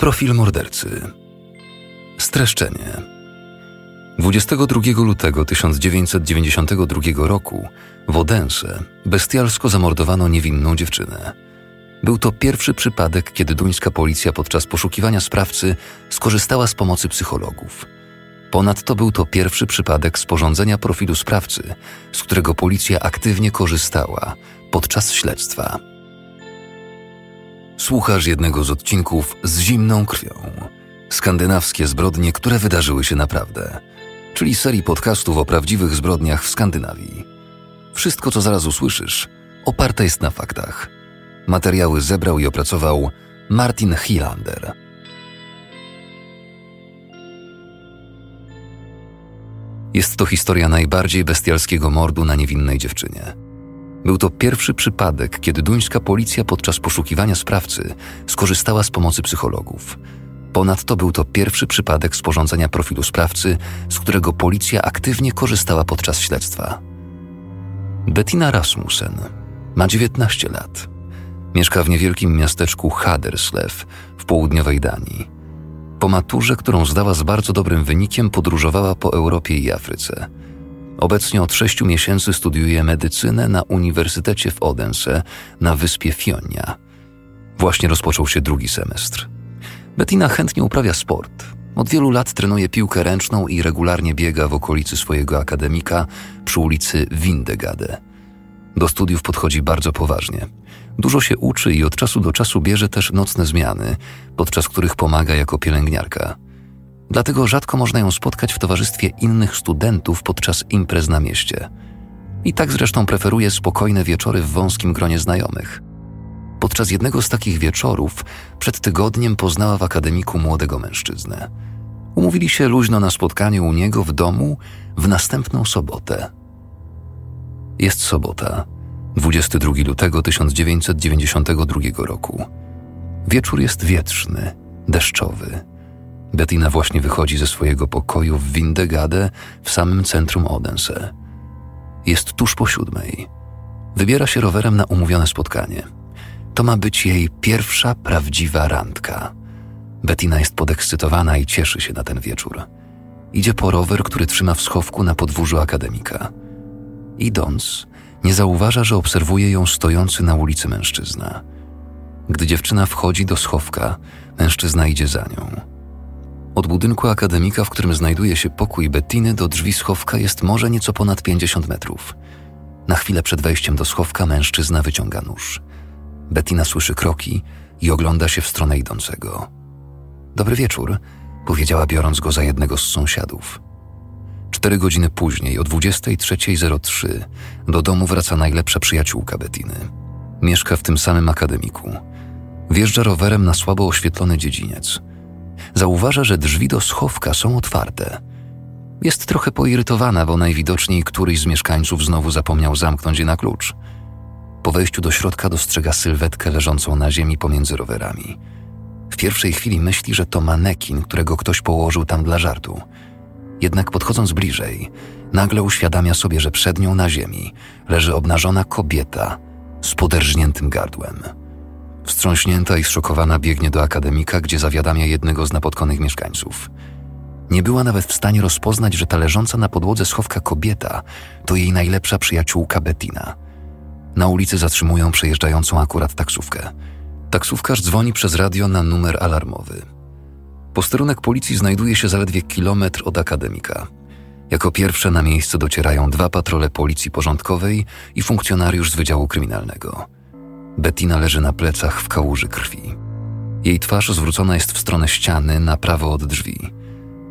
Profil mordercy. Streszczenie. 22 lutego 1992 roku w Odense bestialsko zamordowano niewinną dziewczynę. Był to pierwszy przypadek, kiedy duńska policja podczas poszukiwania sprawcy skorzystała z pomocy psychologów. Ponadto był to pierwszy przypadek sporządzenia profilu sprawcy, z którego policja aktywnie korzystała podczas śledztwa. Słuchasz jednego z odcinków z zimną krwią. Skandynawskie zbrodnie, które wydarzyły się naprawdę, czyli serii podcastów o prawdziwych zbrodniach w Skandynawii. Wszystko, co zaraz usłyszysz, oparte jest na faktach. Materiały zebrał i opracował Martin Hilander. Jest to historia najbardziej bestialskiego mordu na niewinnej dziewczynie. Był to pierwszy przypadek, kiedy duńska policja podczas poszukiwania sprawcy skorzystała z pomocy psychologów. Ponadto był to pierwszy przypadek sporządzenia profilu sprawcy, z którego policja aktywnie korzystała podczas śledztwa. Bettina Rasmussen ma 19 lat. Mieszka w niewielkim miasteczku Haderslev w południowej Danii. Po maturze, którą zdała z bardzo dobrym wynikiem, podróżowała po Europie i Afryce. Obecnie od sześciu miesięcy studiuje medycynę na Uniwersytecie w Odense na wyspie Fionia. Właśnie rozpoczął się drugi semestr. Bettina chętnie uprawia sport. Od wielu lat trenuje piłkę ręczną i regularnie biega w okolicy swojego akademika przy ulicy Windegade. Do studiów podchodzi bardzo poważnie. Dużo się uczy i od czasu do czasu bierze też nocne zmiany, podczas których pomaga jako pielęgniarka. Dlatego rzadko można ją spotkać w towarzystwie innych studentów podczas imprez na mieście. I tak zresztą preferuje spokojne wieczory w wąskim gronie znajomych. Podczas jednego z takich wieczorów przed tygodniem poznała w akademiku młodego mężczyznę. Umówili się luźno na spotkanie u niego w domu w następną sobotę. Jest sobota, 22 lutego 1992 roku. Wieczór jest wietrzny, deszczowy. Bettina właśnie wychodzi ze swojego pokoju w Windegade w samym centrum Odense. Jest tuż po siódmej. Wybiera się rowerem na umówione spotkanie. To ma być jej pierwsza prawdziwa randka. Bettina jest podekscytowana i cieszy się na ten wieczór. Idzie po rower, który trzyma w schowku na podwórzu akademika. Idąc, nie zauważa, że obserwuje ją stojący na ulicy mężczyzna. Gdy dziewczyna wchodzi do schowka, mężczyzna idzie za nią. Od budynku akademika, w którym znajduje się pokój Bettiny, do drzwi schowka jest może nieco ponad 50 metrów. Na chwilę przed wejściem do schowka mężczyzna wyciąga nóż. Bettina słyszy kroki i ogląda się w stronę idącego. Dobry wieczór, powiedziała biorąc go za jednego z sąsiadów. Cztery godziny później, o 23.03, do domu wraca najlepsza przyjaciółka Bettiny. Mieszka w tym samym akademiku. Wjeżdża rowerem na słabo oświetlony dziedziniec. Zauważa, że drzwi do schowka są otwarte. Jest trochę poirytowana, bo najwidoczniej któryś z mieszkańców znowu zapomniał zamknąć je na klucz. Po wejściu do środka dostrzega sylwetkę leżącą na ziemi pomiędzy rowerami. W pierwszej chwili myśli, że to manekin, którego ktoś położył tam dla żartu – jednak podchodząc bliżej, nagle uświadamia sobie, że przed nią na ziemi leży obnażona kobieta z poderżniętym gardłem. Wstrząśnięta i zszokowana biegnie do akademika, gdzie zawiadamia jednego z napotkanych mieszkańców. Nie była nawet w stanie rozpoznać, że ta leżąca na podłodze schowka kobieta to jej najlepsza przyjaciółka Bettina. Na ulicy zatrzymują przejeżdżającą akurat taksówkę. Taksówkarz dzwoni przez radio na numer alarmowy. Posterunek policji znajduje się zaledwie kilometr od akademika. Jako pierwsze na miejsce docierają dwa patrole policji porządkowej i funkcjonariusz z Wydziału Kryminalnego. Bettina leży na plecach w kałuży krwi. Jej twarz zwrócona jest w stronę ściany na prawo od drzwi.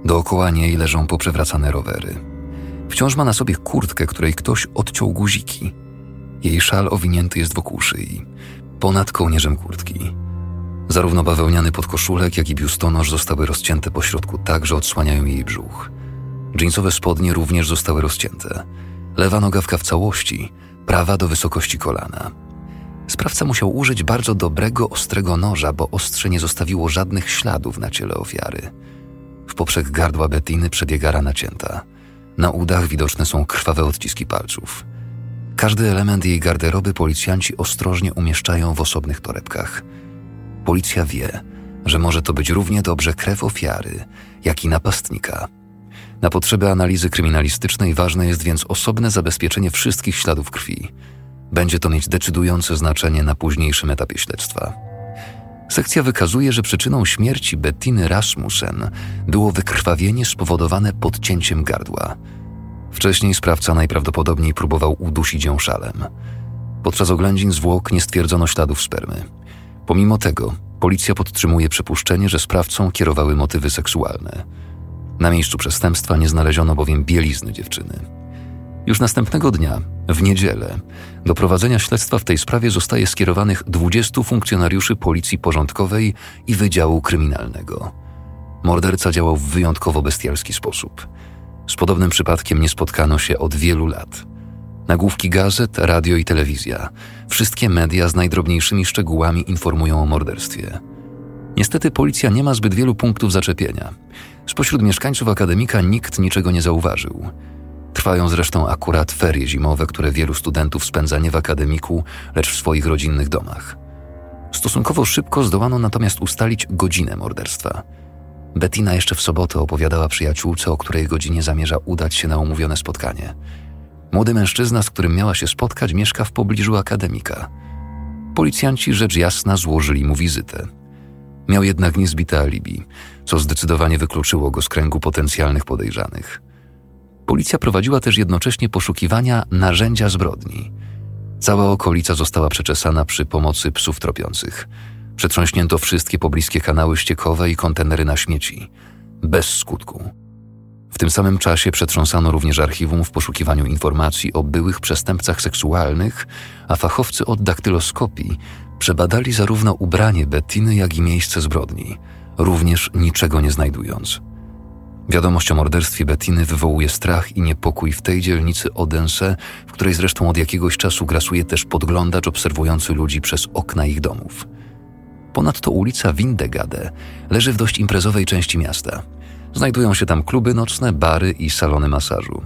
Dookoła niej leżą poprzewracane rowery. Wciąż ma na sobie kurtkę, której ktoś odciął guziki. Jej szal owinięty jest wokół szyi, ponad kołnierzem kurtki. Zarówno bawełniany podkoszulek, jak i biustonosz zostały rozcięte po środku tak, że odsłaniają jej brzuch. Dżinsowe spodnie również zostały rozcięte. Lewa nogawka w całości, prawa do wysokości kolana. Sprawca musiał użyć bardzo dobrego, ostrego noża, bo ostrze nie zostawiło żadnych śladów na ciele ofiary. W poprzek gardła Bettiny przebiega rana cięta. Na udach widoczne są krwawe odciski palców. Każdy element jej garderoby policjanci ostrożnie umieszczają w osobnych torebkach – Policja wie, że może to być równie dobrze krew ofiary, jak i napastnika. Na potrzeby analizy kryminalistycznej ważne jest więc osobne zabezpieczenie wszystkich śladów krwi. Będzie to mieć decydujące znaczenie na późniejszym etapie śledztwa. Sekcja wykazuje, że przyczyną śmierci Bettiny Rasmussen było wykrwawienie spowodowane podcięciem gardła. Wcześniej sprawca najprawdopodobniej próbował udusić ją szalem. Podczas oględzin zwłok nie stwierdzono śladów spermy. Pomimo tego, policja podtrzymuje przypuszczenie, że sprawcą kierowały motywy seksualne. Na miejscu przestępstwa nie znaleziono bowiem bielizny dziewczyny. Już następnego dnia, w niedzielę, do prowadzenia śledztwa w tej sprawie zostaje skierowanych 20 funkcjonariuszy Policji Porządkowej i Wydziału Kryminalnego. Morderca działał w wyjątkowo bestialski sposób. Z podobnym przypadkiem nie spotkano się od wielu lat. Nagłówki gazet, radio i telewizja, wszystkie media z najdrobniejszymi szczegółami informują o morderstwie. Niestety policja nie ma zbyt wielu punktów zaczepienia. Spośród mieszkańców akademika nikt niczego nie zauważył. Trwają zresztą akurat ferie zimowe, które wielu studentów spędza nie w akademiku, lecz w swoich rodzinnych domach. Stosunkowo szybko zdołano natomiast ustalić godzinę morderstwa. Bettina jeszcze w sobotę opowiadała przyjaciółce, o której godzinie zamierza udać się na umówione spotkanie. Młody mężczyzna, z którym miała się spotkać, mieszka w pobliżu akademika. Policjanci rzecz jasna złożyli mu wizytę. Miał jednak niezbite alibi, co zdecydowanie wykluczyło go z kręgu potencjalnych podejrzanych. Policja prowadziła też jednocześnie poszukiwania narzędzia zbrodni. Cała okolica została przeczesana przy pomocy psów tropiących. Przetrząśnięto wszystkie pobliskie kanały ściekowe i kontenery na śmieci. Bez skutku. W tym samym czasie przetrząsano również archiwum w poszukiwaniu informacji o byłych przestępcach seksualnych, a fachowcy od daktyloskopii przebadali zarówno ubranie Bettiny, jak i miejsce zbrodni, również niczego nie znajdując. Wiadomość o morderstwie Bettiny wywołuje strach i niepokój w tej dzielnicy Odense, w której zresztą od jakiegoś czasu grasuje też podglądacz obserwujący ludzi przez okna ich domów. Ponadto ulica Windegade leży w dość imprezowej części miasta. Znajdują się tam kluby nocne, bary i salony masażu.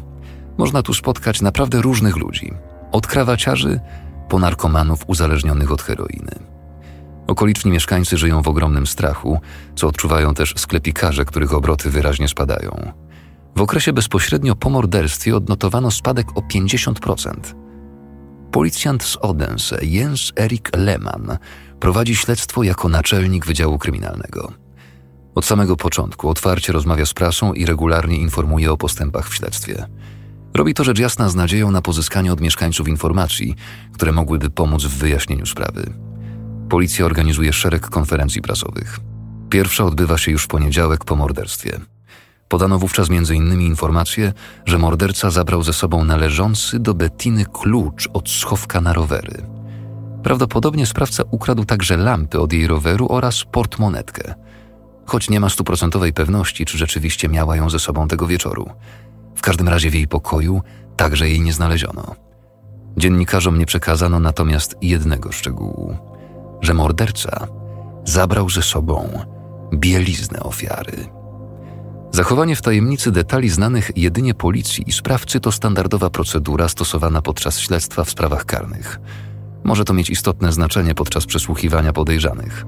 Można tu spotkać naprawdę różnych ludzi, od krawaciarzy po narkomanów uzależnionych od heroiny. Okoliczni mieszkańcy żyją w ogromnym strachu, co odczuwają też sklepikarze, których obroty wyraźnie spadają. W okresie bezpośrednio po morderstwie odnotowano spadek o 50%. Policjant z Odense, Jens Erik Lehmann, prowadzi śledztwo jako naczelnik Wydziału Kryminalnego. Od samego początku otwarcie rozmawia z prasą i regularnie informuje o postępach w śledztwie. Robi to rzecz jasna z nadzieją na pozyskanie od mieszkańców informacji, które mogłyby pomóc w wyjaśnieniu sprawy. Policja organizuje szereg konferencji prasowych. Pierwsza odbywa się już w poniedziałek po morderstwie. Podano wówczas m.in. informację, że morderca zabrał ze sobą należący do Bettiny klucz od schowka na rowery. Prawdopodobnie sprawca ukradł także lampy od jej roweru oraz portmonetkę. Choć nie ma stuprocentowej pewności, czy rzeczywiście miała ją ze sobą tego wieczoru. W każdym razie w jej pokoju także jej nie znaleziono. Dziennikarzom nie przekazano natomiast jednego szczegółu że morderca zabrał ze sobą bieliznę ofiary. Zachowanie w tajemnicy detali znanych jedynie policji i sprawcy to standardowa procedura stosowana podczas śledztwa w sprawach karnych. Może to mieć istotne znaczenie podczas przesłuchiwania podejrzanych.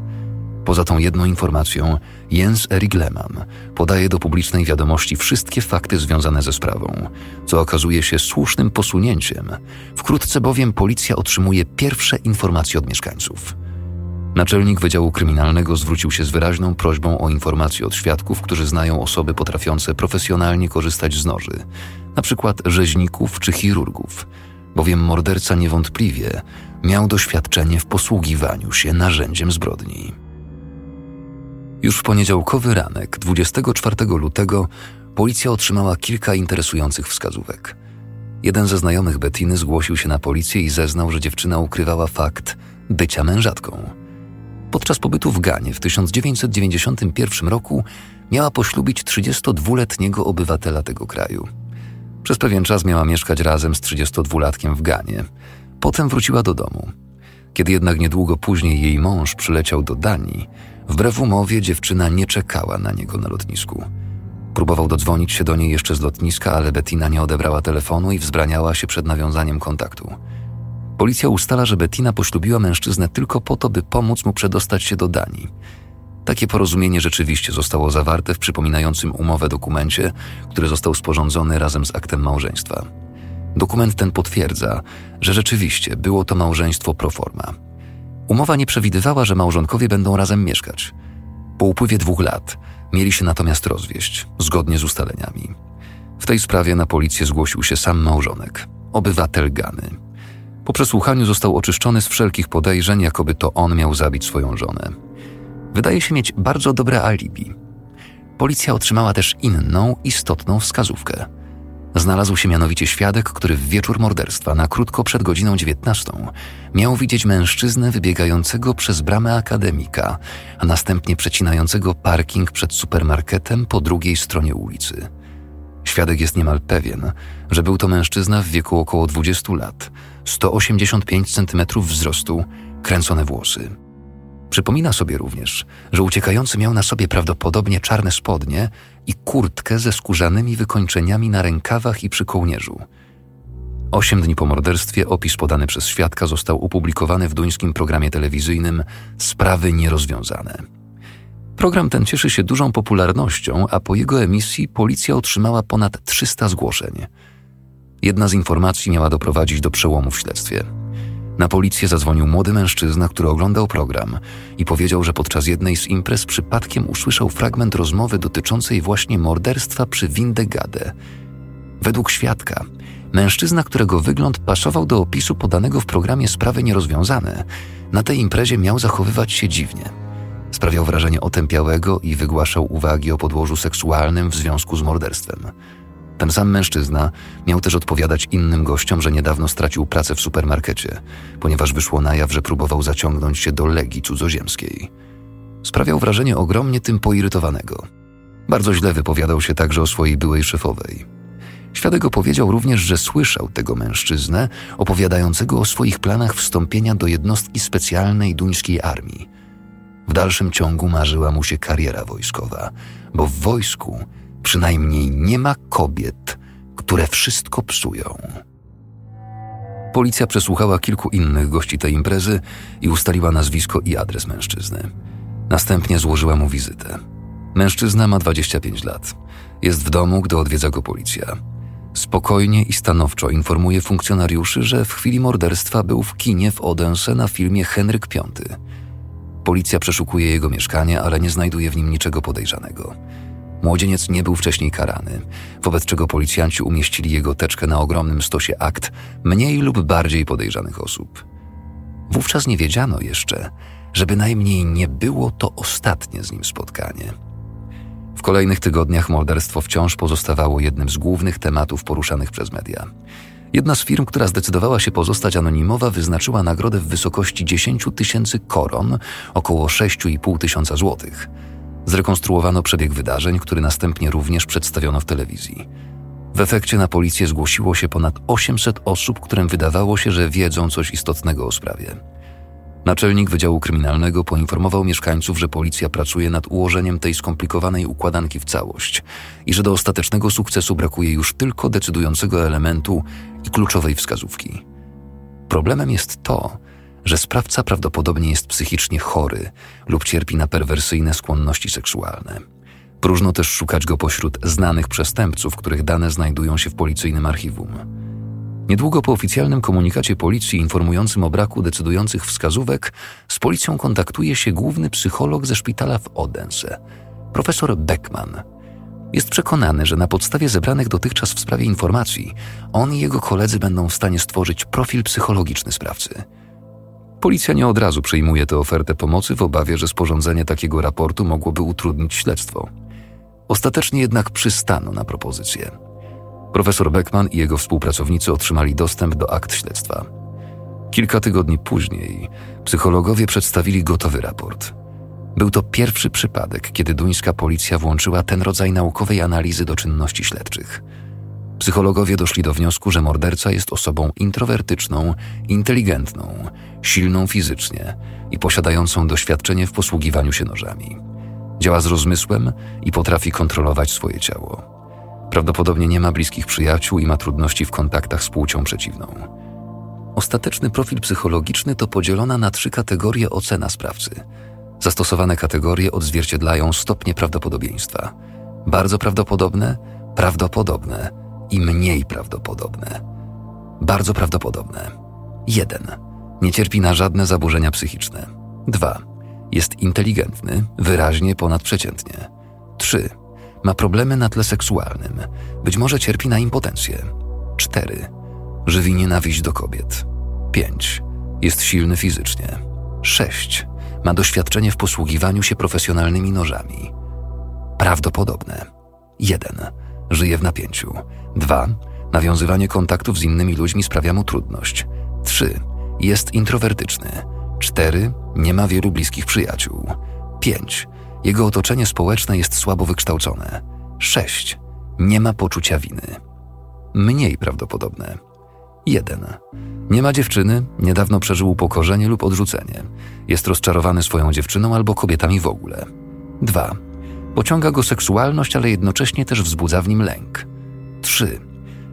Poza tą jedną informacją, Jens Erik Lehmann podaje do publicznej wiadomości wszystkie fakty związane ze sprawą, co okazuje się słusznym posunięciem. Wkrótce bowiem policja otrzymuje pierwsze informacje od mieszkańców. Naczelnik Wydziału Kryminalnego zwrócił się z wyraźną prośbą o informacje od świadków, którzy znają osoby potrafiące profesjonalnie korzystać z noży, na przykład rzeźników czy chirurgów, bowiem morderca niewątpliwie miał doświadczenie w posługiwaniu się narzędziem zbrodni. Już w poniedziałkowy ranek, 24 lutego, policja otrzymała kilka interesujących wskazówek. Jeden ze znajomych Bettiny zgłosił się na policję i zeznał, że dziewczyna ukrywała fakt bycia mężatką. Podczas pobytu w Ganie w 1991 roku miała poślubić 32-letniego obywatela tego kraju. Przez pewien czas miała mieszkać razem z 32-latkiem w Ganie. Potem wróciła do domu. Kiedy jednak niedługo później jej mąż przyleciał do Danii, wbrew umowie dziewczyna nie czekała na niego na lotnisku. Próbował dodzwonić się do niej jeszcze z lotniska, ale Bettina nie odebrała telefonu i wzbraniała się przed nawiązaniem kontaktu. Policja ustala, że Bettina poślubiła mężczyznę tylko po to, by pomóc mu przedostać się do Danii. Takie porozumienie rzeczywiście zostało zawarte w przypominającym umowę dokumencie, który został sporządzony razem z aktem małżeństwa. Dokument ten potwierdza, że rzeczywiście było to małżeństwo pro forma. Umowa nie przewidywała, że małżonkowie będą razem mieszkać. Po upływie dwóch lat mieli się natomiast rozwieść, zgodnie z ustaleniami. W tej sprawie na policję zgłosił się sam małżonek, obywatel Gany. Po przesłuchaniu został oczyszczony z wszelkich podejrzeń, jakoby to on miał zabić swoją żonę. Wydaje się mieć bardzo dobre alibi. Policja otrzymała też inną, istotną wskazówkę. Znalazł się mianowicie świadek, który w wieczór morderstwa, na krótko przed godziną 19, miał widzieć mężczyznę wybiegającego przez bramę akademika, a następnie przecinającego parking przed supermarketem po drugiej stronie ulicy. Świadek jest niemal pewien, że był to mężczyzna w wieku około 20 lat, 185 cm wzrostu, kręcone włosy. Przypomina sobie również, że uciekający miał na sobie prawdopodobnie czarne spodnie i kurtkę ze skórzanymi wykończeniami na rękawach i przy kołnierzu. Osiem dni po morderstwie opis podany przez świadka został opublikowany w duńskim programie telewizyjnym Sprawy nierozwiązane. Program ten cieszy się dużą popularnością, a po jego emisji policja otrzymała ponad 300 zgłoszeń. Jedna z informacji miała doprowadzić do przełomu w śledztwie. Na policję zadzwonił młody mężczyzna, który oglądał program i powiedział, że podczas jednej z imprez przypadkiem usłyszał fragment rozmowy dotyczącej właśnie morderstwa przy Windegade. Według świadka, mężczyzna, którego wygląd pasował do opisu podanego w programie Sprawy Nierozwiązane, na tej imprezie miał zachowywać się dziwnie. Sprawiał wrażenie otępiałego i wygłaszał uwagi o podłożu seksualnym w związku z morderstwem. Ten sam mężczyzna miał też odpowiadać innym gościom, że niedawno stracił pracę w supermarkecie, ponieważ wyszło na jaw, że próbował zaciągnąć się do legii cudzoziemskiej. Sprawiał wrażenie ogromnie tym poirytowanego. Bardzo źle wypowiadał się także o swojej byłej szefowej. Świadek opowiedział również, że słyszał tego mężczyznę opowiadającego o swoich planach wstąpienia do jednostki specjalnej duńskiej armii. W dalszym ciągu marzyła mu się kariera wojskowa, bo w wojsku przynajmniej nie ma kobiet, które wszystko psują. Policja przesłuchała kilku innych gości tej imprezy i ustaliła nazwisko i adres mężczyzny. Następnie złożyła mu wizytę. Mężczyzna ma 25 lat. Jest w domu, gdy odwiedza go policja. Spokojnie i stanowczo informuje funkcjonariuszy, że w chwili morderstwa był w kinie w Odense na filmie Henryk V. Policja przeszukuje jego mieszkanie, ale nie znajduje w nim niczego podejrzanego. Młodzieniec nie był wcześniej karany, wobec czego policjanci umieścili jego teczkę na ogromnym stosie akt mniej lub bardziej podejrzanych osób. Wówczas nie wiedziano jeszcze, że bynajmniej nie było to ostatnie z nim spotkanie. W kolejnych tygodniach morderstwo wciąż pozostawało jednym z głównych tematów poruszanych przez media. Jedna z firm, która zdecydowała się pozostać anonimowa, wyznaczyła nagrodę w wysokości 10 tysięcy koron, około 6,5 tysiąca złotych – Zrekonstruowano przebieg wydarzeń, który następnie również przedstawiono w telewizji. W efekcie na policję zgłosiło się ponad 800 osób, którym wydawało się, że wiedzą coś istotnego o sprawie. Naczelnik Wydziału Kryminalnego poinformował mieszkańców, że policja pracuje nad ułożeniem tej skomplikowanej układanki w całość i że do ostatecznego sukcesu brakuje już tylko decydującego elementu i kluczowej wskazówki. Problemem jest to, że sprawca prawdopodobnie jest psychicznie chory lub cierpi na perwersyjne skłonności seksualne. Próżno też szukać go pośród znanych przestępców, których dane znajdują się w policyjnym archiwum. Niedługo po oficjalnym komunikacie policji informującym o braku decydujących wskazówek, z policją kontaktuje się główny psycholog ze szpitala w Odense, profesor Beckman. Jest przekonany, że na podstawie zebranych dotychczas w sprawie informacji, on i jego koledzy będą w stanie stworzyć profil psychologiczny sprawcy – Policja nie od razu przyjmuje tę ofertę pomocy w obawie, że sporządzenie takiego raportu mogłoby utrudnić śledztwo. Ostatecznie jednak przystano na propozycję. Profesor Beckman i jego współpracownicy otrzymali dostęp do akt śledztwa. Kilka tygodni później psychologowie przedstawili gotowy raport. Był to pierwszy przypadek, kiedy duńska policja włączyła ten rodzaj naukowej analizy do czynności śledczych – Psychologowie doszli do wniosku, że morderca jest osobą introwertyczną, inteligentną, silną fizycznie i posiadającą doświadczenie w posługiwaniu się nożami. Działa z rozmysłem i potrafi kontrolować swoje ciało. Prawdopodobnie nie ma bliskich przyjaciół i ma trudności w kontaktach z płcią przeciwną. Ostateczny profil psychologiczny to podzielona na trzy kategorie ocena sprawcy. Zastosowane kategorie odzwierciedlają stopnie prawdopodobieństwa. Bardzo prawdopodobne, prawdopodobne i mniej prawdopodobne. Bardzo prawdopodobne. 1. Nie cierpi na żadne zaburzenia psychiczne. 2. Jest inteligentny, wyraźnie ponadprzeciętnie. 3. Ma problemy na tle seksualnym. Być może cierpi na impotencję. 4. Żywi nienawiść do kobiet. 5. Jest silny fizycznie. 6. Ma doświadczenie w posługiwaniu się profesjonalnymi nożami. Prawdopodobne. 1. Żyje w napięciu. 2. Nawiązywanie kontaktów z innymi ludźmi sprawia mu trudność. 3. Jest introwertyczny. 4. Nie ma wielu bliskich przyjaciół. 5. Jego otoczenie społeczne jest słabo wykształcone. 6. Nie ma poczucia winy. Mniej prawdopodobne. 1. Nie ma dziewczyny, niedawno przeżył upokorzenie lub odrzucenie. Jest rozczarowany swoją dziewczyną albo kobietami w ogóle. 2. Pociąga go seksualność, ale jednocześnie też wzbudza w nim lęk. 3.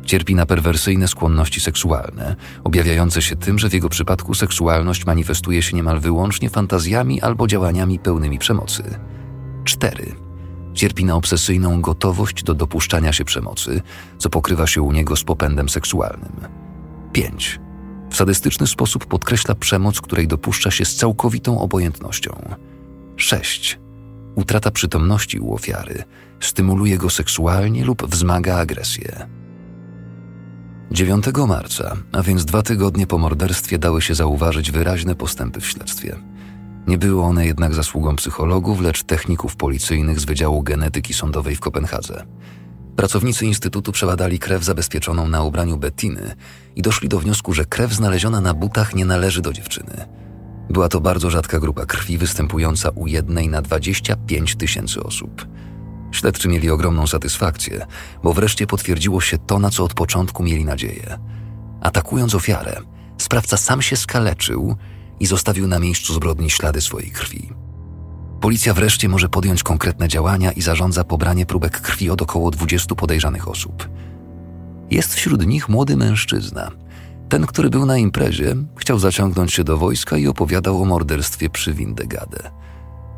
Cierpi na perwersyjne skłonności seksualne, objawiające się tym, że w jego przypadku seksualność manifestuje się niemal wyłącznie fantazjami albo działaniami pełnymi przemocy. 4. Cierpi na obsesyjną gotowość do dopuszczania się przemocy, co pokrywa się u niego z popędem seksualnym. 5. W sadystyczny sposób podkreśla przemoc, której dopuszcza się z całkowitą obojętnością. 6. Utrata przytomności u ofiary stymuluje go seksualnie lub wzmaga agresję. 9 marca, a więc dwa tygodnie po morderstwie, dały się zauważyć wyraźne postępy w śledztwie. Nie były one jednak zasługą psychologów, lecz techników policyjnych z Wydziału Genetyki Sądowej w Kopenhadze. Pracownicy Instytutu przebadali krew zabezpieczoną na ubraniu Bettiny i doszli do wniosku, że krew znaleziona na butach nie należy do dziewczyny. Była to bardzo rzadka grupa krwi występująca u jednej na 25 tysięcy osób. Śledczy mieli ogromną satysfakcję, bo wreszcie potwierdziło się to, na co od początku mieli nadzieję. Atakując ofiarę, sprawca sam się skaleczył i zostawił na miejscu zbrodni ślady swojej krwi. Policja wreszcie może podjąć konkretne działania i zarządza pobranie próbek krwi od około 20 podejrzanych osób. Jest wśród nich młody mężczyzna. Ten, który był na imprezie, chciał zaciągnąć się do wojska i opowiadał o morderstwie przy Windegade.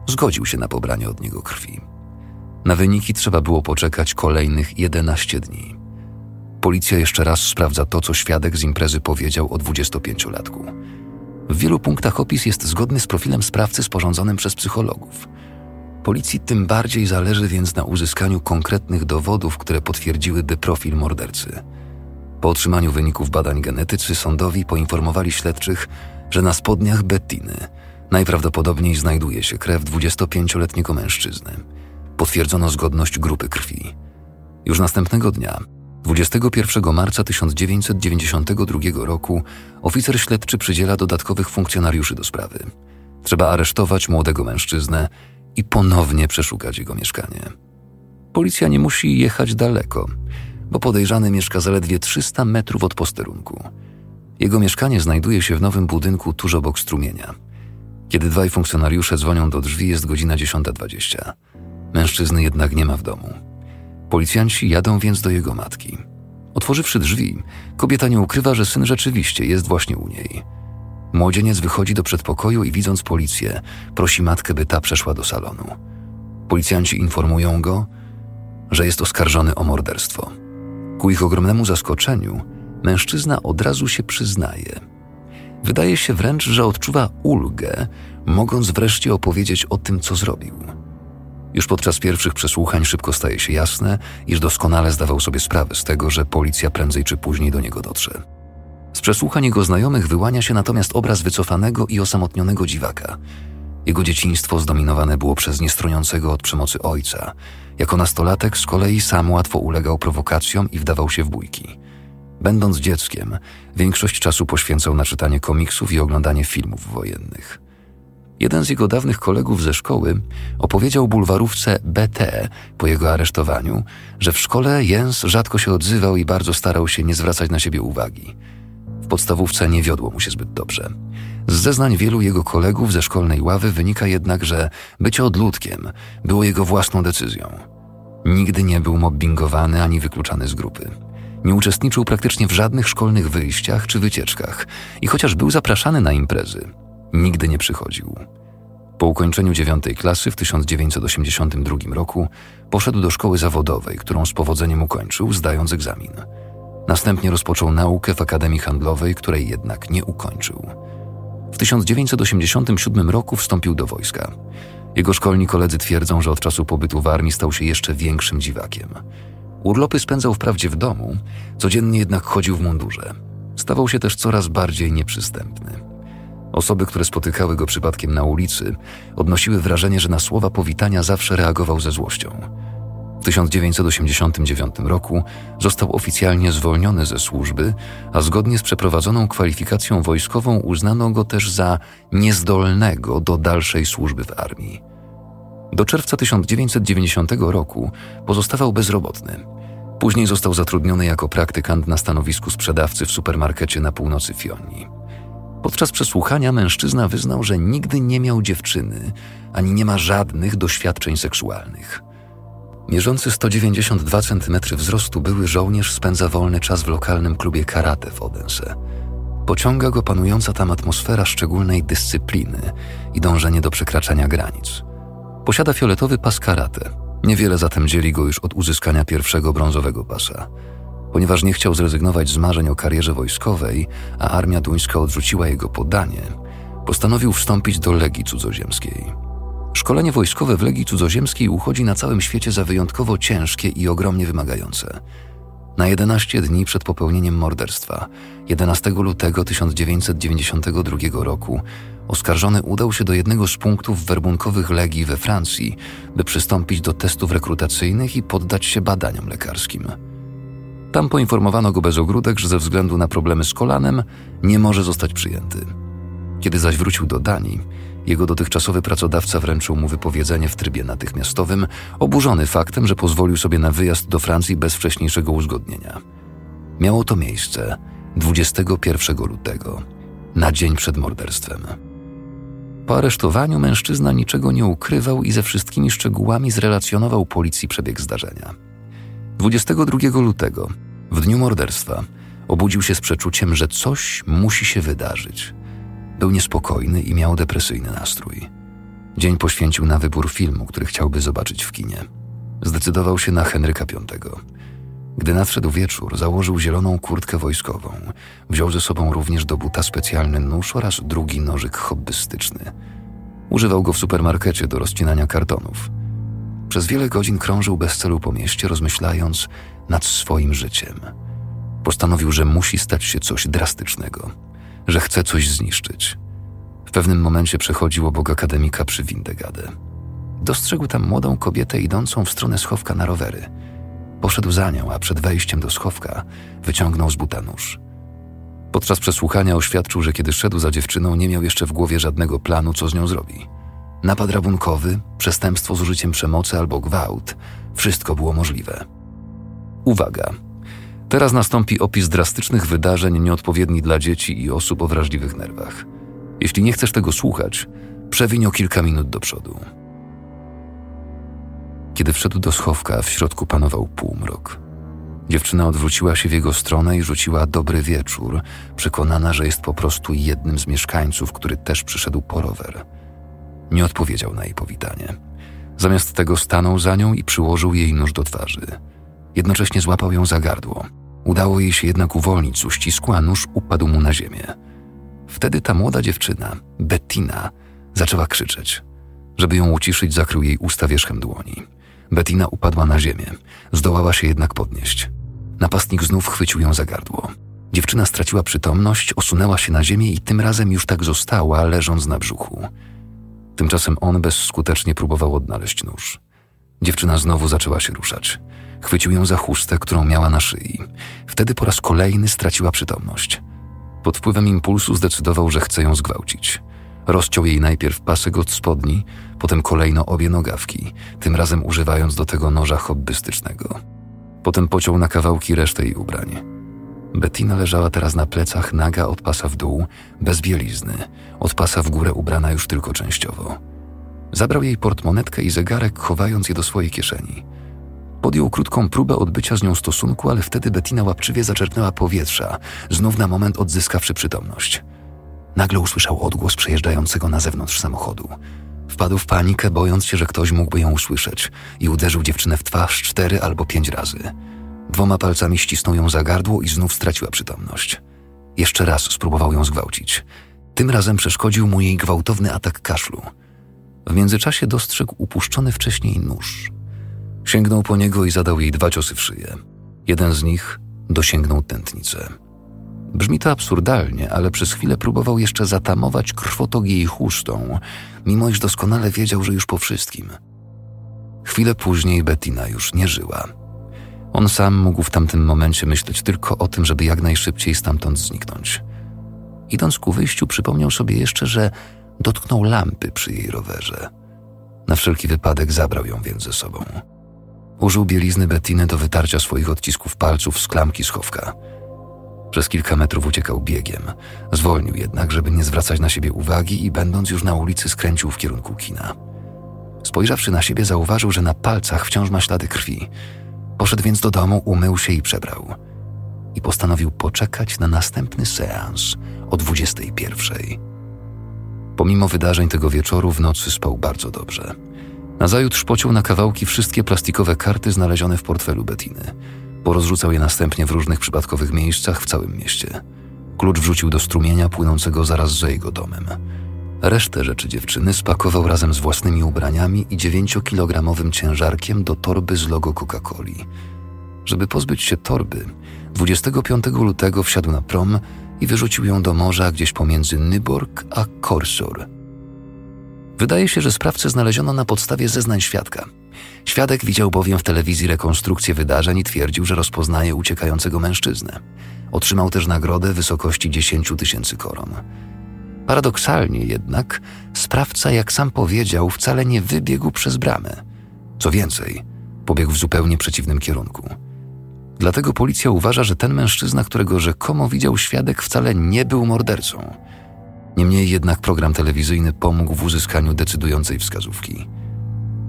Zgodził się na pobranie od niego krwi. Na wyniki trzeba było poczekać kolejnych 11 dni. Policja jeszcze raz sprawdza to, co świadek z imprezy powiedział o 25-latku. W wielu punktach opis jest zgodny z profilem sprawcy sporządzonym przez psychologów. Policji tym bardziej zależy więc na uzyskaniu konkretnych dowodów, które potwierdziłyby profil mordercy. Po otrzymaniu wyników badań genetycy sądowi poinformowali śledczych, że na spodniach Bettiny najprawdopodobniej znajduje się krew 25-letniego mężczyzny. Potwierdzono zgodność grupy krwi. Już następnego dnia 21 marca 1992 roku oficer śledczy przydziela dodatkowych funkcjonariuszy do sprawy. Trzeba aresztować młodego mężczyznę i ponownie przeszukać jego mieszkanie. Policja nie musi jechać daleko, bo podejrzany mieszka zaledwie 300 metrów od posterunku. Jego mieszkanie znajduje się w nowym budynku tuż obok strumienia. Kiedy dwaj funkcjonariusze dzwonią do drzwi, jest godzina 10.20. Mężczyzny jednak nie ma w domu. Policjanci jadą więc do jego matki. Otworzywszy drzwi, kobieta nie ukrywa, że syn rzeczywiście jest właśnie u niej. Młodzieniec wychodzi do przedpokoju i widząc policję, prosi matkę, by ta przeszła do salonu. Policjanci informują go, że jest oskarżony o morderstwo. Ku ich ogromnemu zaskoczeniu, mężczyzna od razu się przyznaje. Wydaje się wręcz, że odczuwa ulgę, mogąc wreszcie opowiedzieć o tym, co zrobił. Już podczas pierwszych przesłuchań szybko staje się jasne, iż doskonale zdawał sobie sprawę z tego, że policja prędzej czy później do niego dotrze. Z przesłuchań jego znajomych wyłania się natomiast obraz wycofanego i osamotnionego dziwaka. Jego dzieciństwo zdominowane było przez niestroniącego od przemocy ojca. Jako nastolatek z kolei sam łatwo ulegał prowokacjom i wdawał się w bójki. Będąc dzieckiem, większość czasu poświęcał na czytanie komiksów i oglądanie filmów wojennych. Jeden z jego dawnych kolegów ze szkoły opowiedział bulwarówce BT po jego aresztowaniu, że w szkole Jens rzadko się odzywał i bardzo starał się nie zwracać na siebie uwagi. W podstawówce nie wiodło mu się zbyt dobrze. Z zeznań wielu jego kolegów ze szkolnej ławy wynika jednak, że bycie odludkiem było jego własną decyzją. Nigdy nie był mobbingowany ani wykluczany z grupy. Nie uczestniczył praktycznie w żadnych szkolnych wyjściach czy wycieczkach i chociaż był zapraszany na imprezy, nigdy nie przychodził. Po ukończeniu dziewiątej klasy w 1982 roku poszedł do szkoły zawodowej, którą z powodzeniem ukończył, zdając egzamin. Następnie rozpoczął naukę w Akademii Handlowej, której jednak nie ukończył. W 1987 roku wstąpił do wojska. Jego szkolni koledzy twierdzą, że od czasu pobytu w armii stał się jeszcze większym dziwakiem. Urlopy spędzał wprawdzie w domu, codziennie jednak chodził w mundurze. Stawał się też coraz bardziej nieprzystępny. Osoby, które spotykały go przypadkiem na ulicy, odnosiły wrażenie, że na słowa powitania zawsze reagował ze złością. W 1989 roku został oficjalnie zwolniony ze służby, a zgodnie z przeprowadzoną kwalifikacją wojskową uznano go też za niezdolnego do dalszej służby w armii. Do czerwca 1990 roku pozostawał bezrobotny. Później został zatrudniony jako praktykant na stanowisku sprzedawcy w supermarkecie na północy Fionii. Podczas przesłuchania mężczyzna wyznał, że nigdy nie miał dziewczyny, ani nie ma żadnych doświadczeń seksualnych. Mierzący 192 cm wzrostu były żołnierz spędza wolny czas w lokalnym klubie karate w Odense. Pociąga go panująca tam atmosfera szczególnej dyscypliny i dążenie do przekraczania granic. Posiada fioletowy pas karate. Niewiele zatem dzieli go już od uzyskania pierwszego brązowego pasa. Ponieważ nie chciał zrezygnować z marzeń o karierze wojskowej, a armia duńska odrzuciła jego podanie, postanowił wstąpić do Legii Cudzoziemskiej. Szkolenie wojskowe w Legii Cudzoziemskiej uchodzi na całym świecie za wyjątkowo ciężkie i ogromnie wymagające. Na 11 dni przed popełnieniem morderstwa, 11 lutego 1992 roku, oskarżony udał się do jednego z punktów werbunkowych Legii we Francji, by przystąpić do testów rekrutacyjnych i poddać się badaniom lekarskim. Tam poinformowano go bez ogródek, że ze względu na problemy z kolanem nie może zostać przyjęty. Kiedy zaś wrócił do Danii, jego dotychczasowy pracodawca wręczył mu wypowiedzenie w trybie natychmiastowym, oburzony faktem, że pozwolił sobie na wyjazd do Francji bez wcześniejszego uzgodnienia. Miało to miejsce 21 lutego, na dzień przed morderstwem. Po aresztowaniu mężczyzna niczego nie ukrywał i ze wszystkimi szczegółami zrelacjonował policji przebieg zdarzenia. 22 lutego, w dniu morderstwa, obudził się z przeczuciem, że coś musi się wydarzyć. Był niespokojny i miał depresyjny nastrój. Dzień poświęcił na wybór filmu, który chciałby zobaczyć w kinie. Zdecydował się na Henryka V. Gdy nadszedł wieczór, założył zieloną kurtkę wojskową. Wziął ze sobą również do buta specjalny nóż oraz drugi nożyk hobbystyczny. Używał go w supermarkecie do rozcinania kartonów. Przez wiele godzin krążył bez celu po mieście, rozmyślając nad swoim życiem. Postanowił, że musi stać się coś drastycznego, że chce coś zniszczyć. W pewnym momencie przechodził obok akademika przy Windegadę. Dostrzegł tam młodą kobietę idącą w stronę schowka na rowery. Poszedł za nią, a przed wejściem do schowka wyciągnął z buta nóż. Podczas przesłuchania oświadczył, że kiedy szedł za dziewczyną, nie miał jeszcze w głowie żadnego planu, co z nią zrobi. Napad rabunkowy, przestępstwo z użyciem przemocy albo gwałt wszystko było możliwe. Uwaga! Teraz nastąpi opis drastycznych wydarzeń nieodpowiedni dla dzieci i osób o wrażliwych nerwach. Jeśli nie chcesz tego słuchać, przewiń o kilka minut do przodu. Kiedy wszedł do schowka, w środku panował półmrok. Dziewczyna odwróciła się w jego stronę i rzuciła dobry wieczór, przekonana, że jest po prostu jednym z mieszkańców, który też przyszedł po rower. Nie odpowiedział na jej powitanie. Zamiast tego stanął za nią i przyłożył jej nóż do twarzy. Jednocześnie złapał ją za gardło. Udało jej się jednak uwolnić z uścisku, a nóż upadł mu na ziemię. Wtedy ta młoda dziewczyna, Bettina, zaczęła krzyczeć. Żeby ją uciszyć, zakrył jej usta wierzchem dłoni. Bettina upadła na ziemię, zdołała się jednak podnieść. Napastnik znów chwycił ją za gardło. Dziewczyna straciła przytomność, osunęła się na ziemię i tym razem już tak została, leżąc na brzuchu. Tymczasem on bezskutecznie próbował odnaleźć nóż. Dziewczyna znowu zaczęła się ruszać. Chwycił ją za chustę, którą miała na szyi. Wtedy po raz kolejny straciła przytomność. Pod wpływem impulsu zdecydował, że chce ją zgwałcić. Rozciął jej najpierw pasek od spodni, potem kolejno obie nogawki, tym razem używając do tego noża hobbystycznego. Potem pociął na kawałki resztę jej ubrań. Bettina leżała teraz na plecach, naga od pasa w dół, bez bielizny, od pasa w górę ubrana już tylko częściowo. Zabrał jej portmonetkę i zegarek, chowając je do swojej kieszeni. Podjął krótką próbę odbycia z nią stosunku, ale wtedy Bettina łapczywie zaczerpnęła powietrza, znów na moment odzyskawszy przytomność. Nagle usłyszał odgłos przejeżdżającego na zewnątrz samochodu. Wpadł w panikę, bojąc się, że ktoś mógłby ją usłyszeć i uderzył dziewczynę w twarz cztery albo pięć razy. Dwoma palcami ścisnął ją za gardło i znów straciła przytomność. Jeszcze raz spróbował ją zgwałcić. Tym razem przeszkodził mu jej gwałtowny atak kaszlu. W międzyczasie dostrzegł upuszczony wcześniej nóż. Sięgnął po niego i zadał jej dwa ciosy w szyję. Jeden z nich dosięgnął tętnicę. Brzmi to absurdalnie, ale przez chwilę próbował jeszcze zatamować krwotok jej chustą, mimo iż doskonale wiedział, że już po wszystkim. Chwilę później Bettina już nie żyła. On sam mógł w tamtym momencie myśleć tylko o tym, żeby jak najszybciej stamtąd zniknąć. Idąc ku wyjściu, przypomniał sobie jeszcze, że dotknął lampy przy jej rowerze. Na wszelki wypadek zabrał ją więc ze sobą. Użył bielizny Bettiny do wytarcia swoich odcisków palców z klamki schowka. Przez kilka metrów uciekał biegiem. Zwolnił jednak, żeby nie zwracać na siebie uwagi i będąc już na ulicy skręcił w kierunku kina. Spojrzawszy na siebie, zauważył, że na palcach wciąż ma ślady krwi. Poszedł więc do domu, umył się i przebrał. I postanowił poczekać na następny seans o 21. Pomimo wydarzeń tego wieczoru w nocy spał bardzo dobrze. Nazajutrz pociął na kawałki wszystkie plastikowe karty znalezione w portfelu Bettiny. Porozrzucał je następnie w różnych przypadkowych miejscach w całym mieście. Klucz wrzucił do strumienia płynącego zaraz za jego domem. Resztę rzeczy dziewczyny spakował razem z własnymi ubraniami i dziewięciokilogramowym ciężarkiem do torby z logo Coca-Coli. Żeby pozbyć się torby, 25 lutego wsiadł na prom i wyrzucił ją do morza gdzieś pomiędzy Nyborg a Korsor. Wydaje się, że sprawcę znaleziono na podstawie zeznań świadka. Świadek widział bowiem w telewizji rekonstrukcję wydarzeń i twierdził, że rozpoznaje uciekającego mężczyznę. Otrzymał też nagrodę w wysokości 10 tysięcy koron. Paradoksalnie jednak, sprawca, jak sam powiedział, wcale nie wybiegł przez bramę. Co więcej, pobiegł w zupełnie przeciwnym kierunku. Dlatego policja uważa, że ten mężczyzna, którego rzekomo widział świadek, wcale nie był mordercą. Niemniej jednak program telewizyjny pomógł w uzyskaniu decydującej wskazówki.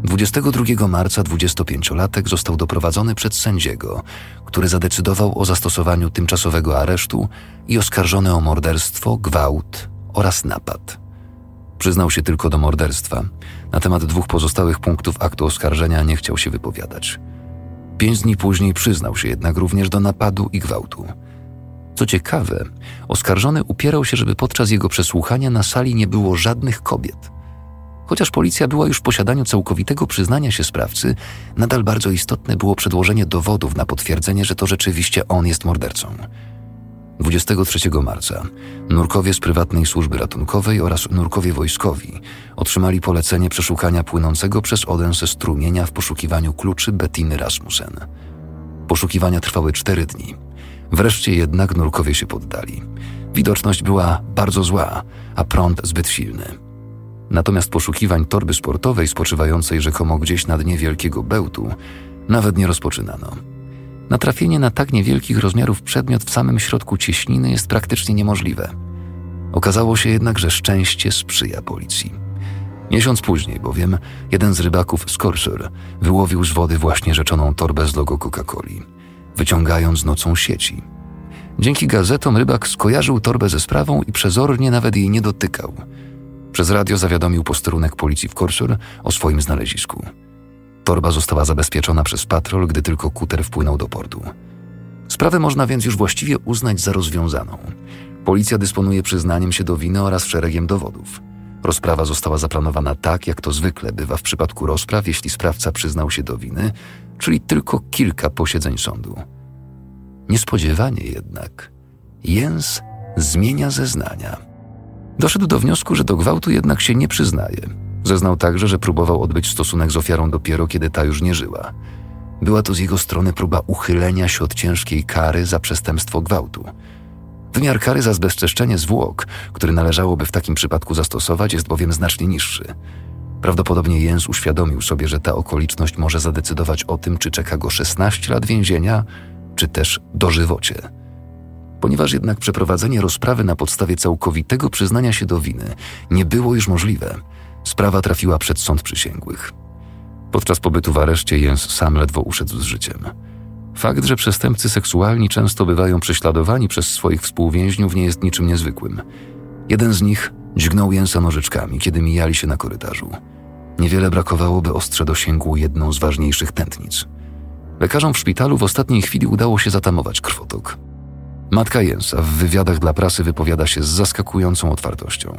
22 marca 25-latek został doprowadzony przed sędziego, który zadecydował o zastosowaniu tymczasowego aresztu i oskarżony o morderstwo, gwałt oraz napad. Przyznał się tylko do morderstwa. Na temat dwóch pozostałych punktów aktu oskarżenia nie chciał się wypowiadać. Pięć dni później przyznał się jednak również do napadu i gwałtu. Co ciekawe, oskarżony upierał się, żeby podczas jego przesłuchania na sali nie było żadnych kobiet. Chociaż policja była już w posiadaniu całkowitego przyznania się sprawcy, nadal bardzo istotne było przedłożenie dowodów na potwierdzenie, że to rzeczywiście on jest mordercą. 23 marca nurkowie z prywatnej służby ratunkowej oraz nurkowie wojskowi otrzymali polecenie przeszukania płynącego przez Odense strumienia w poszukiwaniu kluczy Bettiny Rasmussen. Poszukiwania trwały cztery dni. Wreszcie jednak nurkowie się poddali. Widoczność była bardzo zła, a prąd zbyt silny. Natomiast poszukiwań torby sportowej spoczywającej rzekomo gdzieś na dnie wielkiego bełtu nawet nie rozpoczynano. Natrafienie na tak niewielkich rozmiarów przedmiot w samym środku cieśniny jest praktycznie niemożliwe. Okazało się jednak, że szczęście sprzyja policji. Miesiąc później bowiem jeden z rybaków z Korsor wyłowił z wody właśnie rzeczoną torbę z logo Coca-Coli, wyciągając nocą sieci. Dzięki gazetom rybak skojarzył torbę ze sprawą i przezornie nawet jej nie dotykał. Przez radio zawiadomił posterunek policji w Korsor o swoim znalezisku. Torba została zabezpieczona przez patrol, gdy tylko kuter wpłynął do portu. Sprawę można więc już właściwie uznać za rozwiązaną. Policja dysponuje przyznaniem się do winy oraz szeregiem dowodów. Rozprawa została zaplanowana tak, jak to zwykle bywa w przypadku rozpraw, jeśli sprawca przyznał się do winy, czyli tylko kilka posiedzeń sądu. Niespodziewanie jednak Jens zmienia zeznania. Doszedł do wniosku, że do gwałtu jednak się nie przyznaje Zeznał także, że próbował odbyć stosunek z ofiarą dopiero kiedy ta już nie żyła. Była to z jego strony próba uchylenia się od ciężkiej kary za przestępstwo gwałtu. Wymiar kary za zbezczeszczenie zwłok, który należałoby w takim przypadku zastosować, jest bowiem znacznie niższy. Prawdopodobnie Jens uświadomił sobie, że ta okoliczność może zadecydować o tym, czy czeka go 16 lat więzienia, czy też dożywocie. Ponieważ jednak przeprowadzenie rozprawy na podstawie całkowitego przyznania się do winy nie było już możliwe, Sprawa trafiła przed sąd przysięgłych. Podczas pobytu w areszcie Jens sam ledwo uszedł z życiem. Fakt, że przestępcy seksualni często bywają prześladowani przez swoich współwięźniów nie jest niczym niezwykłym. Jeden z nich dźgnął Jensa nożyczkami, kiedy mijali się na korytarzu. Niewiele brakowało, by ostrze dosięgło jedną z ważniejszych tętnic. Lekarzom w szpitalu w ostatniej chwili udało się zatamować krwotok. Matka Jensa w wywiadach dla prasy wypowiada się z zaskakującą otwartością.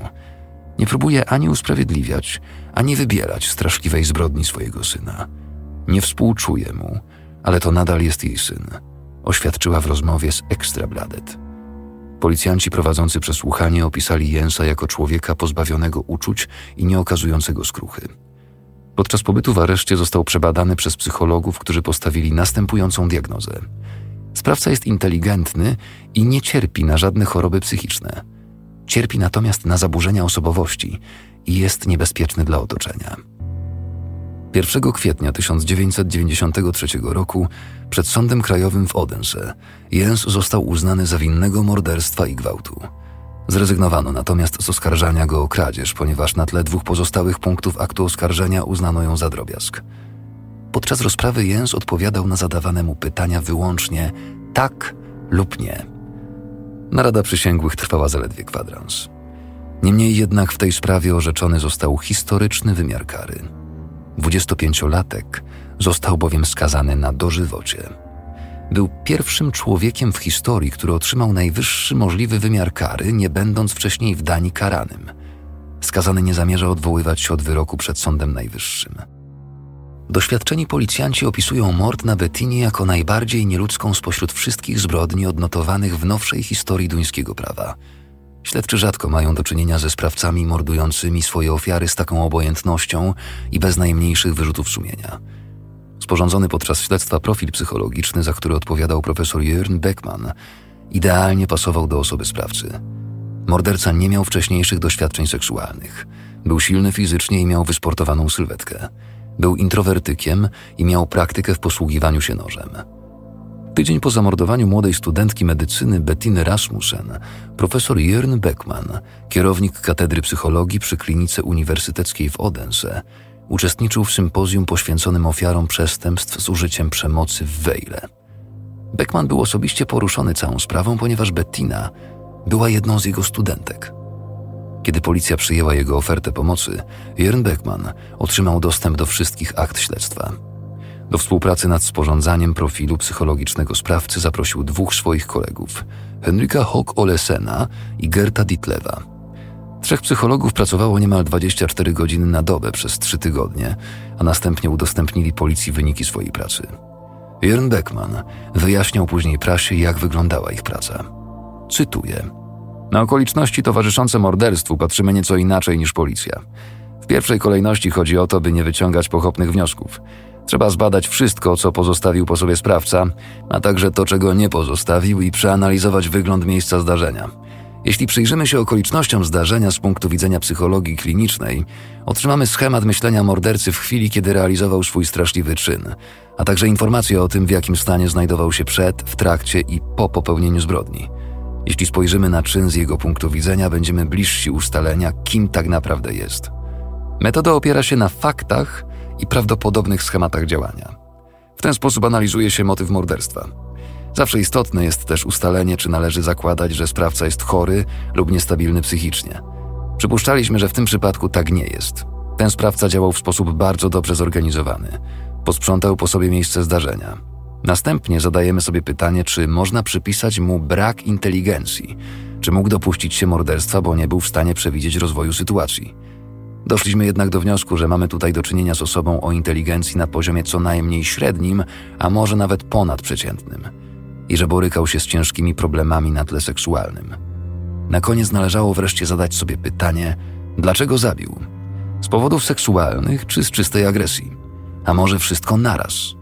Nie próbuje ani usprawiedliwiać, ani wybierać straszliwej zbrodni swojego syna. Nie współczuje mu, ale to nadal jest jej syn, oświadczyła w rozmowie z Extrabladet. Policjanci prowadzący przesłuchanie opisali Jensa jako człowieka pozbawionego uczuć i nie okazującego skruchy. Podczas pobytu w areszcie został przebadany przez psychologów, którzy postawili następującą diagnozę. Sprawca jest inteligentny i nie cierpi na żadne choroby psychiczne. Cierpi natomiast na zaburzenia osobowości i jest niebezpieczny dla otoczenia. 1 kwietnia 1993 roku przed Sądem Krajowym w Odense Jens został uznany za winnego morderstwa i gwałtu. Zrezygnowano natomiast z oskarżania go o kradzież, ponieważ na tle dwóch pozostałych punktów aktu oskarżenia uznano ją za drobiazg. Podczas rozprawy Jens odpowiadał na zadawane mu pytania wyłącznie tak lub nie. Narada przysięgłych trwała zaledwie kwadrans. Niemniej jednak w tej sprawie orzeczony został historyczny wymiar kary. 25-latek został bowiem skazany na dożywocie. Był pierwszym człowiekiem w historii, który otrzymał najwyższy możliwy wymiar kary, nie będąc wcześniej w Danii karanym. Skazany nie zamierza odwoływać się od wyroku przed Sądem Najwyższym. Doświadczeni policjanci opisują mord na Bettinie jako najbardziej nieludzką spośród wszystkich zbrodni odnotowanych w nowszej historii duńskiego prawa. Śledczy rzadko mają do czynienia ze sprawcami mordującymi swoje ofiary z taką obojętnością i bez najmniejszych wyrzutów sumienia. Sporządzony podczas śledztwa profil psychologiczny, za który odpowiadał profesor Jörn Beckman, idealnie pasował do osoby sprawcy. Morderca nie miał wcześniejszych doświadczeń seksualnych. Był silny fizycznie i miał wysportowaną sylwetkę. Był introwertykiem i miał praktykę w posługiwaniu się nożem. Tydzień po zamordowaniu młodej studentki medycyny Bettiny Rasmussen, profesor Jörn Beckman, kierownik katedry psychologii przy klinice uniwersyteckiej w Odense, uczestniczył w sympozjum poświęconym ofiarom przestępstw z użyciem przemocy w Wejle. Beckman był osobiście poruszony całą sprawą, ponieważ Bettina była jedną z jego studentek. Kiedy policja przyjęła jego ofertę pomocy, Jörn Beckman otrzymał dostęp do wszystkich akt śledztwa. Do współpracy nad sporządzaniem profilu psychologicznego sprawcy zaprosił dwóch swoich kolegów, Henryka Hock-Olesena i Gerta Ditlewa. Trzech psychologów pracowało niemal 24 godziny na dobę przez trzy tygodnie, a następnie udostępnili policji wyniki swojej pracy. Jörn Beckman wyjaśniał później prasie, jak wyglądała ich praca. Cytuję – na okoliczności towarzyszące morderstwu patrzymy nieco inaczej niż policja. W pierwszej kolejności chodzi o to, by nie wyciągać pochopnych wniosków. Trzeba zbadać wszystko, co pozostawił po sobie sprawca, a także to, czego nie pozostawił i przeanalizować wygląd miejsca zdarzenia. Jeśli przyjrzymy się okolicznościom zdarzenia z punktu widzenia psychologii klinicznej, otrzymamy schemat myślenia mordercy w chwili, kiedy realizował swój straszliwy czyn, a także informacje o tym, w jakim stanie znajdował się przed, w trakcie i po popełnieniu zbrodni. Jeśli spojrzymy na czyn z jego punktu widzenia, będziemy bliżsi ustalenia, kim tak naprawdę jest. Metoda opiera się na faktach i prawdopodobnych schematach działania. W ten sposób analizuje się motyw morderstwa. Zawsze istotne jest też ustalenie, czy należy zakładać, że sprawca jest chory lub niestabilny psychicznie. Przypuszczaliśmy, że w tym przypadku tak nie jest. Ten sprawca działał w sposób bardzo dobrze zorganizowany. Posprzątał po sobie miejsce zdarzenia, Następnie zadajemy sobie pytanie, czy można przypisać mu brak inteligencji, czy mógł dopuścić się morderstwa, bo nie był w stanie przewidzieć rozwoju sytuacji. Doszliśmy jednak do wniosku, że mamy tutaj do czynienia z osobą o inteligencji na poziomie co najmniej średnim, a może nawet ponadprzeciętnym, i że borykał się z ciężkimi problemami na tle seksualnym. Na koniec należało wreszcie zadać sobie pytanie, dlaczego zabił? Z powodów seksualnych czy z czystej agresji? A może wszystko naraz?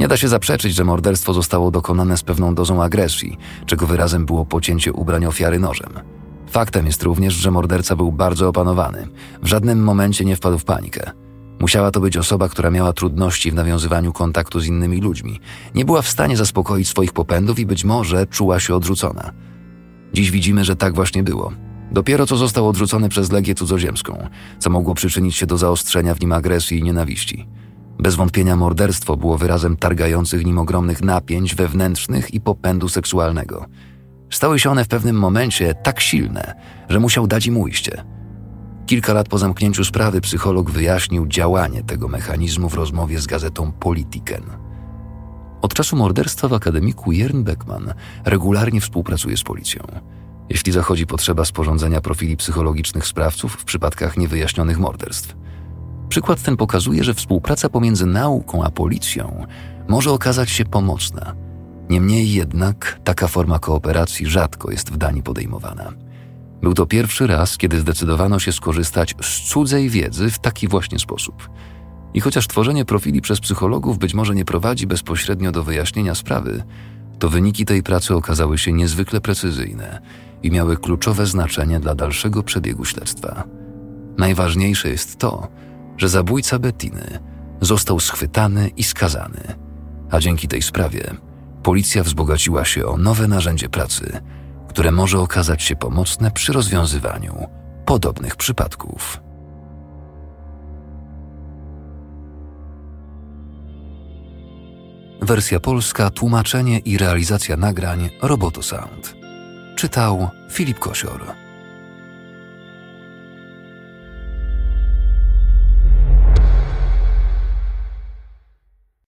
Nie da się zaprzeczyć, że morderstwo zostało dokonane z pewną dozą agresji, czego wyrazem było pocięcie ubrań ofiary nożem. Faktem jest również, że morderca był bardzo opanowany. W żadnym momencie nie wpadł w panikę. Musiała to być osoba, która miała trudności w nawiązywaniu kontaktu z innymi ludźmi. Nie była w stanie zaspokoić swoich popędów i być może czuła się odrzucona. Dziś widzimy, że tak właśnie było. Dopiero co został odrzucony przez Legię Cudzoziemską, co mogło przyczynić się do zaostrzenia w nim agresji i nienawiści. Bez wątpienia morderstwo było wyrazem targających nim ogromnych napięć wewnętrznych i popędu seksualnego. Stały się one w pewnym momencie tak silne, że musiał dać im ujście. Kilka lat po zamknięciu sprawy psycholog wyjaśnił działanie tego mechanizmu w rozmowie z gazetą Politiken. Od czasu morderstwa w akademiku Jern Beckman regularnie współpracuje z policją. Jeśli zachodzi potrzeba sporządzenia profili psychologicznych sprawców w przypadkach niewyjaśnionych morderstw. Przykład ten pokazuje, że współpraca pomiędzy nauką a policją może okazać się pomocna. Niemniej jednak taka forma kooperacji rzadko jest w Danii podejmowana. Był to pierwszy raz, kiedy zdecydowano się skorzystać z cudzej wiedzy w taki właśnie sposób. I chociaż tworzenie profili przez psychologów być może nie prowadzi bezpośrednio do wyjaśnienia sprawy, to wyniki tej pracy okazały się niezwykle precyzyjne i miały kluczowe znaczenie dla dalszego przebiegu śledztwa. Najważniejsze jest to, że zabójca Bettiny został schwytany i skazany, a dzięki tej sprawie policja wzbogaciła się o nowe narzędzie pracy, które może okazać się pomocne przy rozwiązywaniu podobnych przypadków. Wersja polska, tłumaczenie i realizacja nagrań Roboto Sound. Czytał Filip Kosior.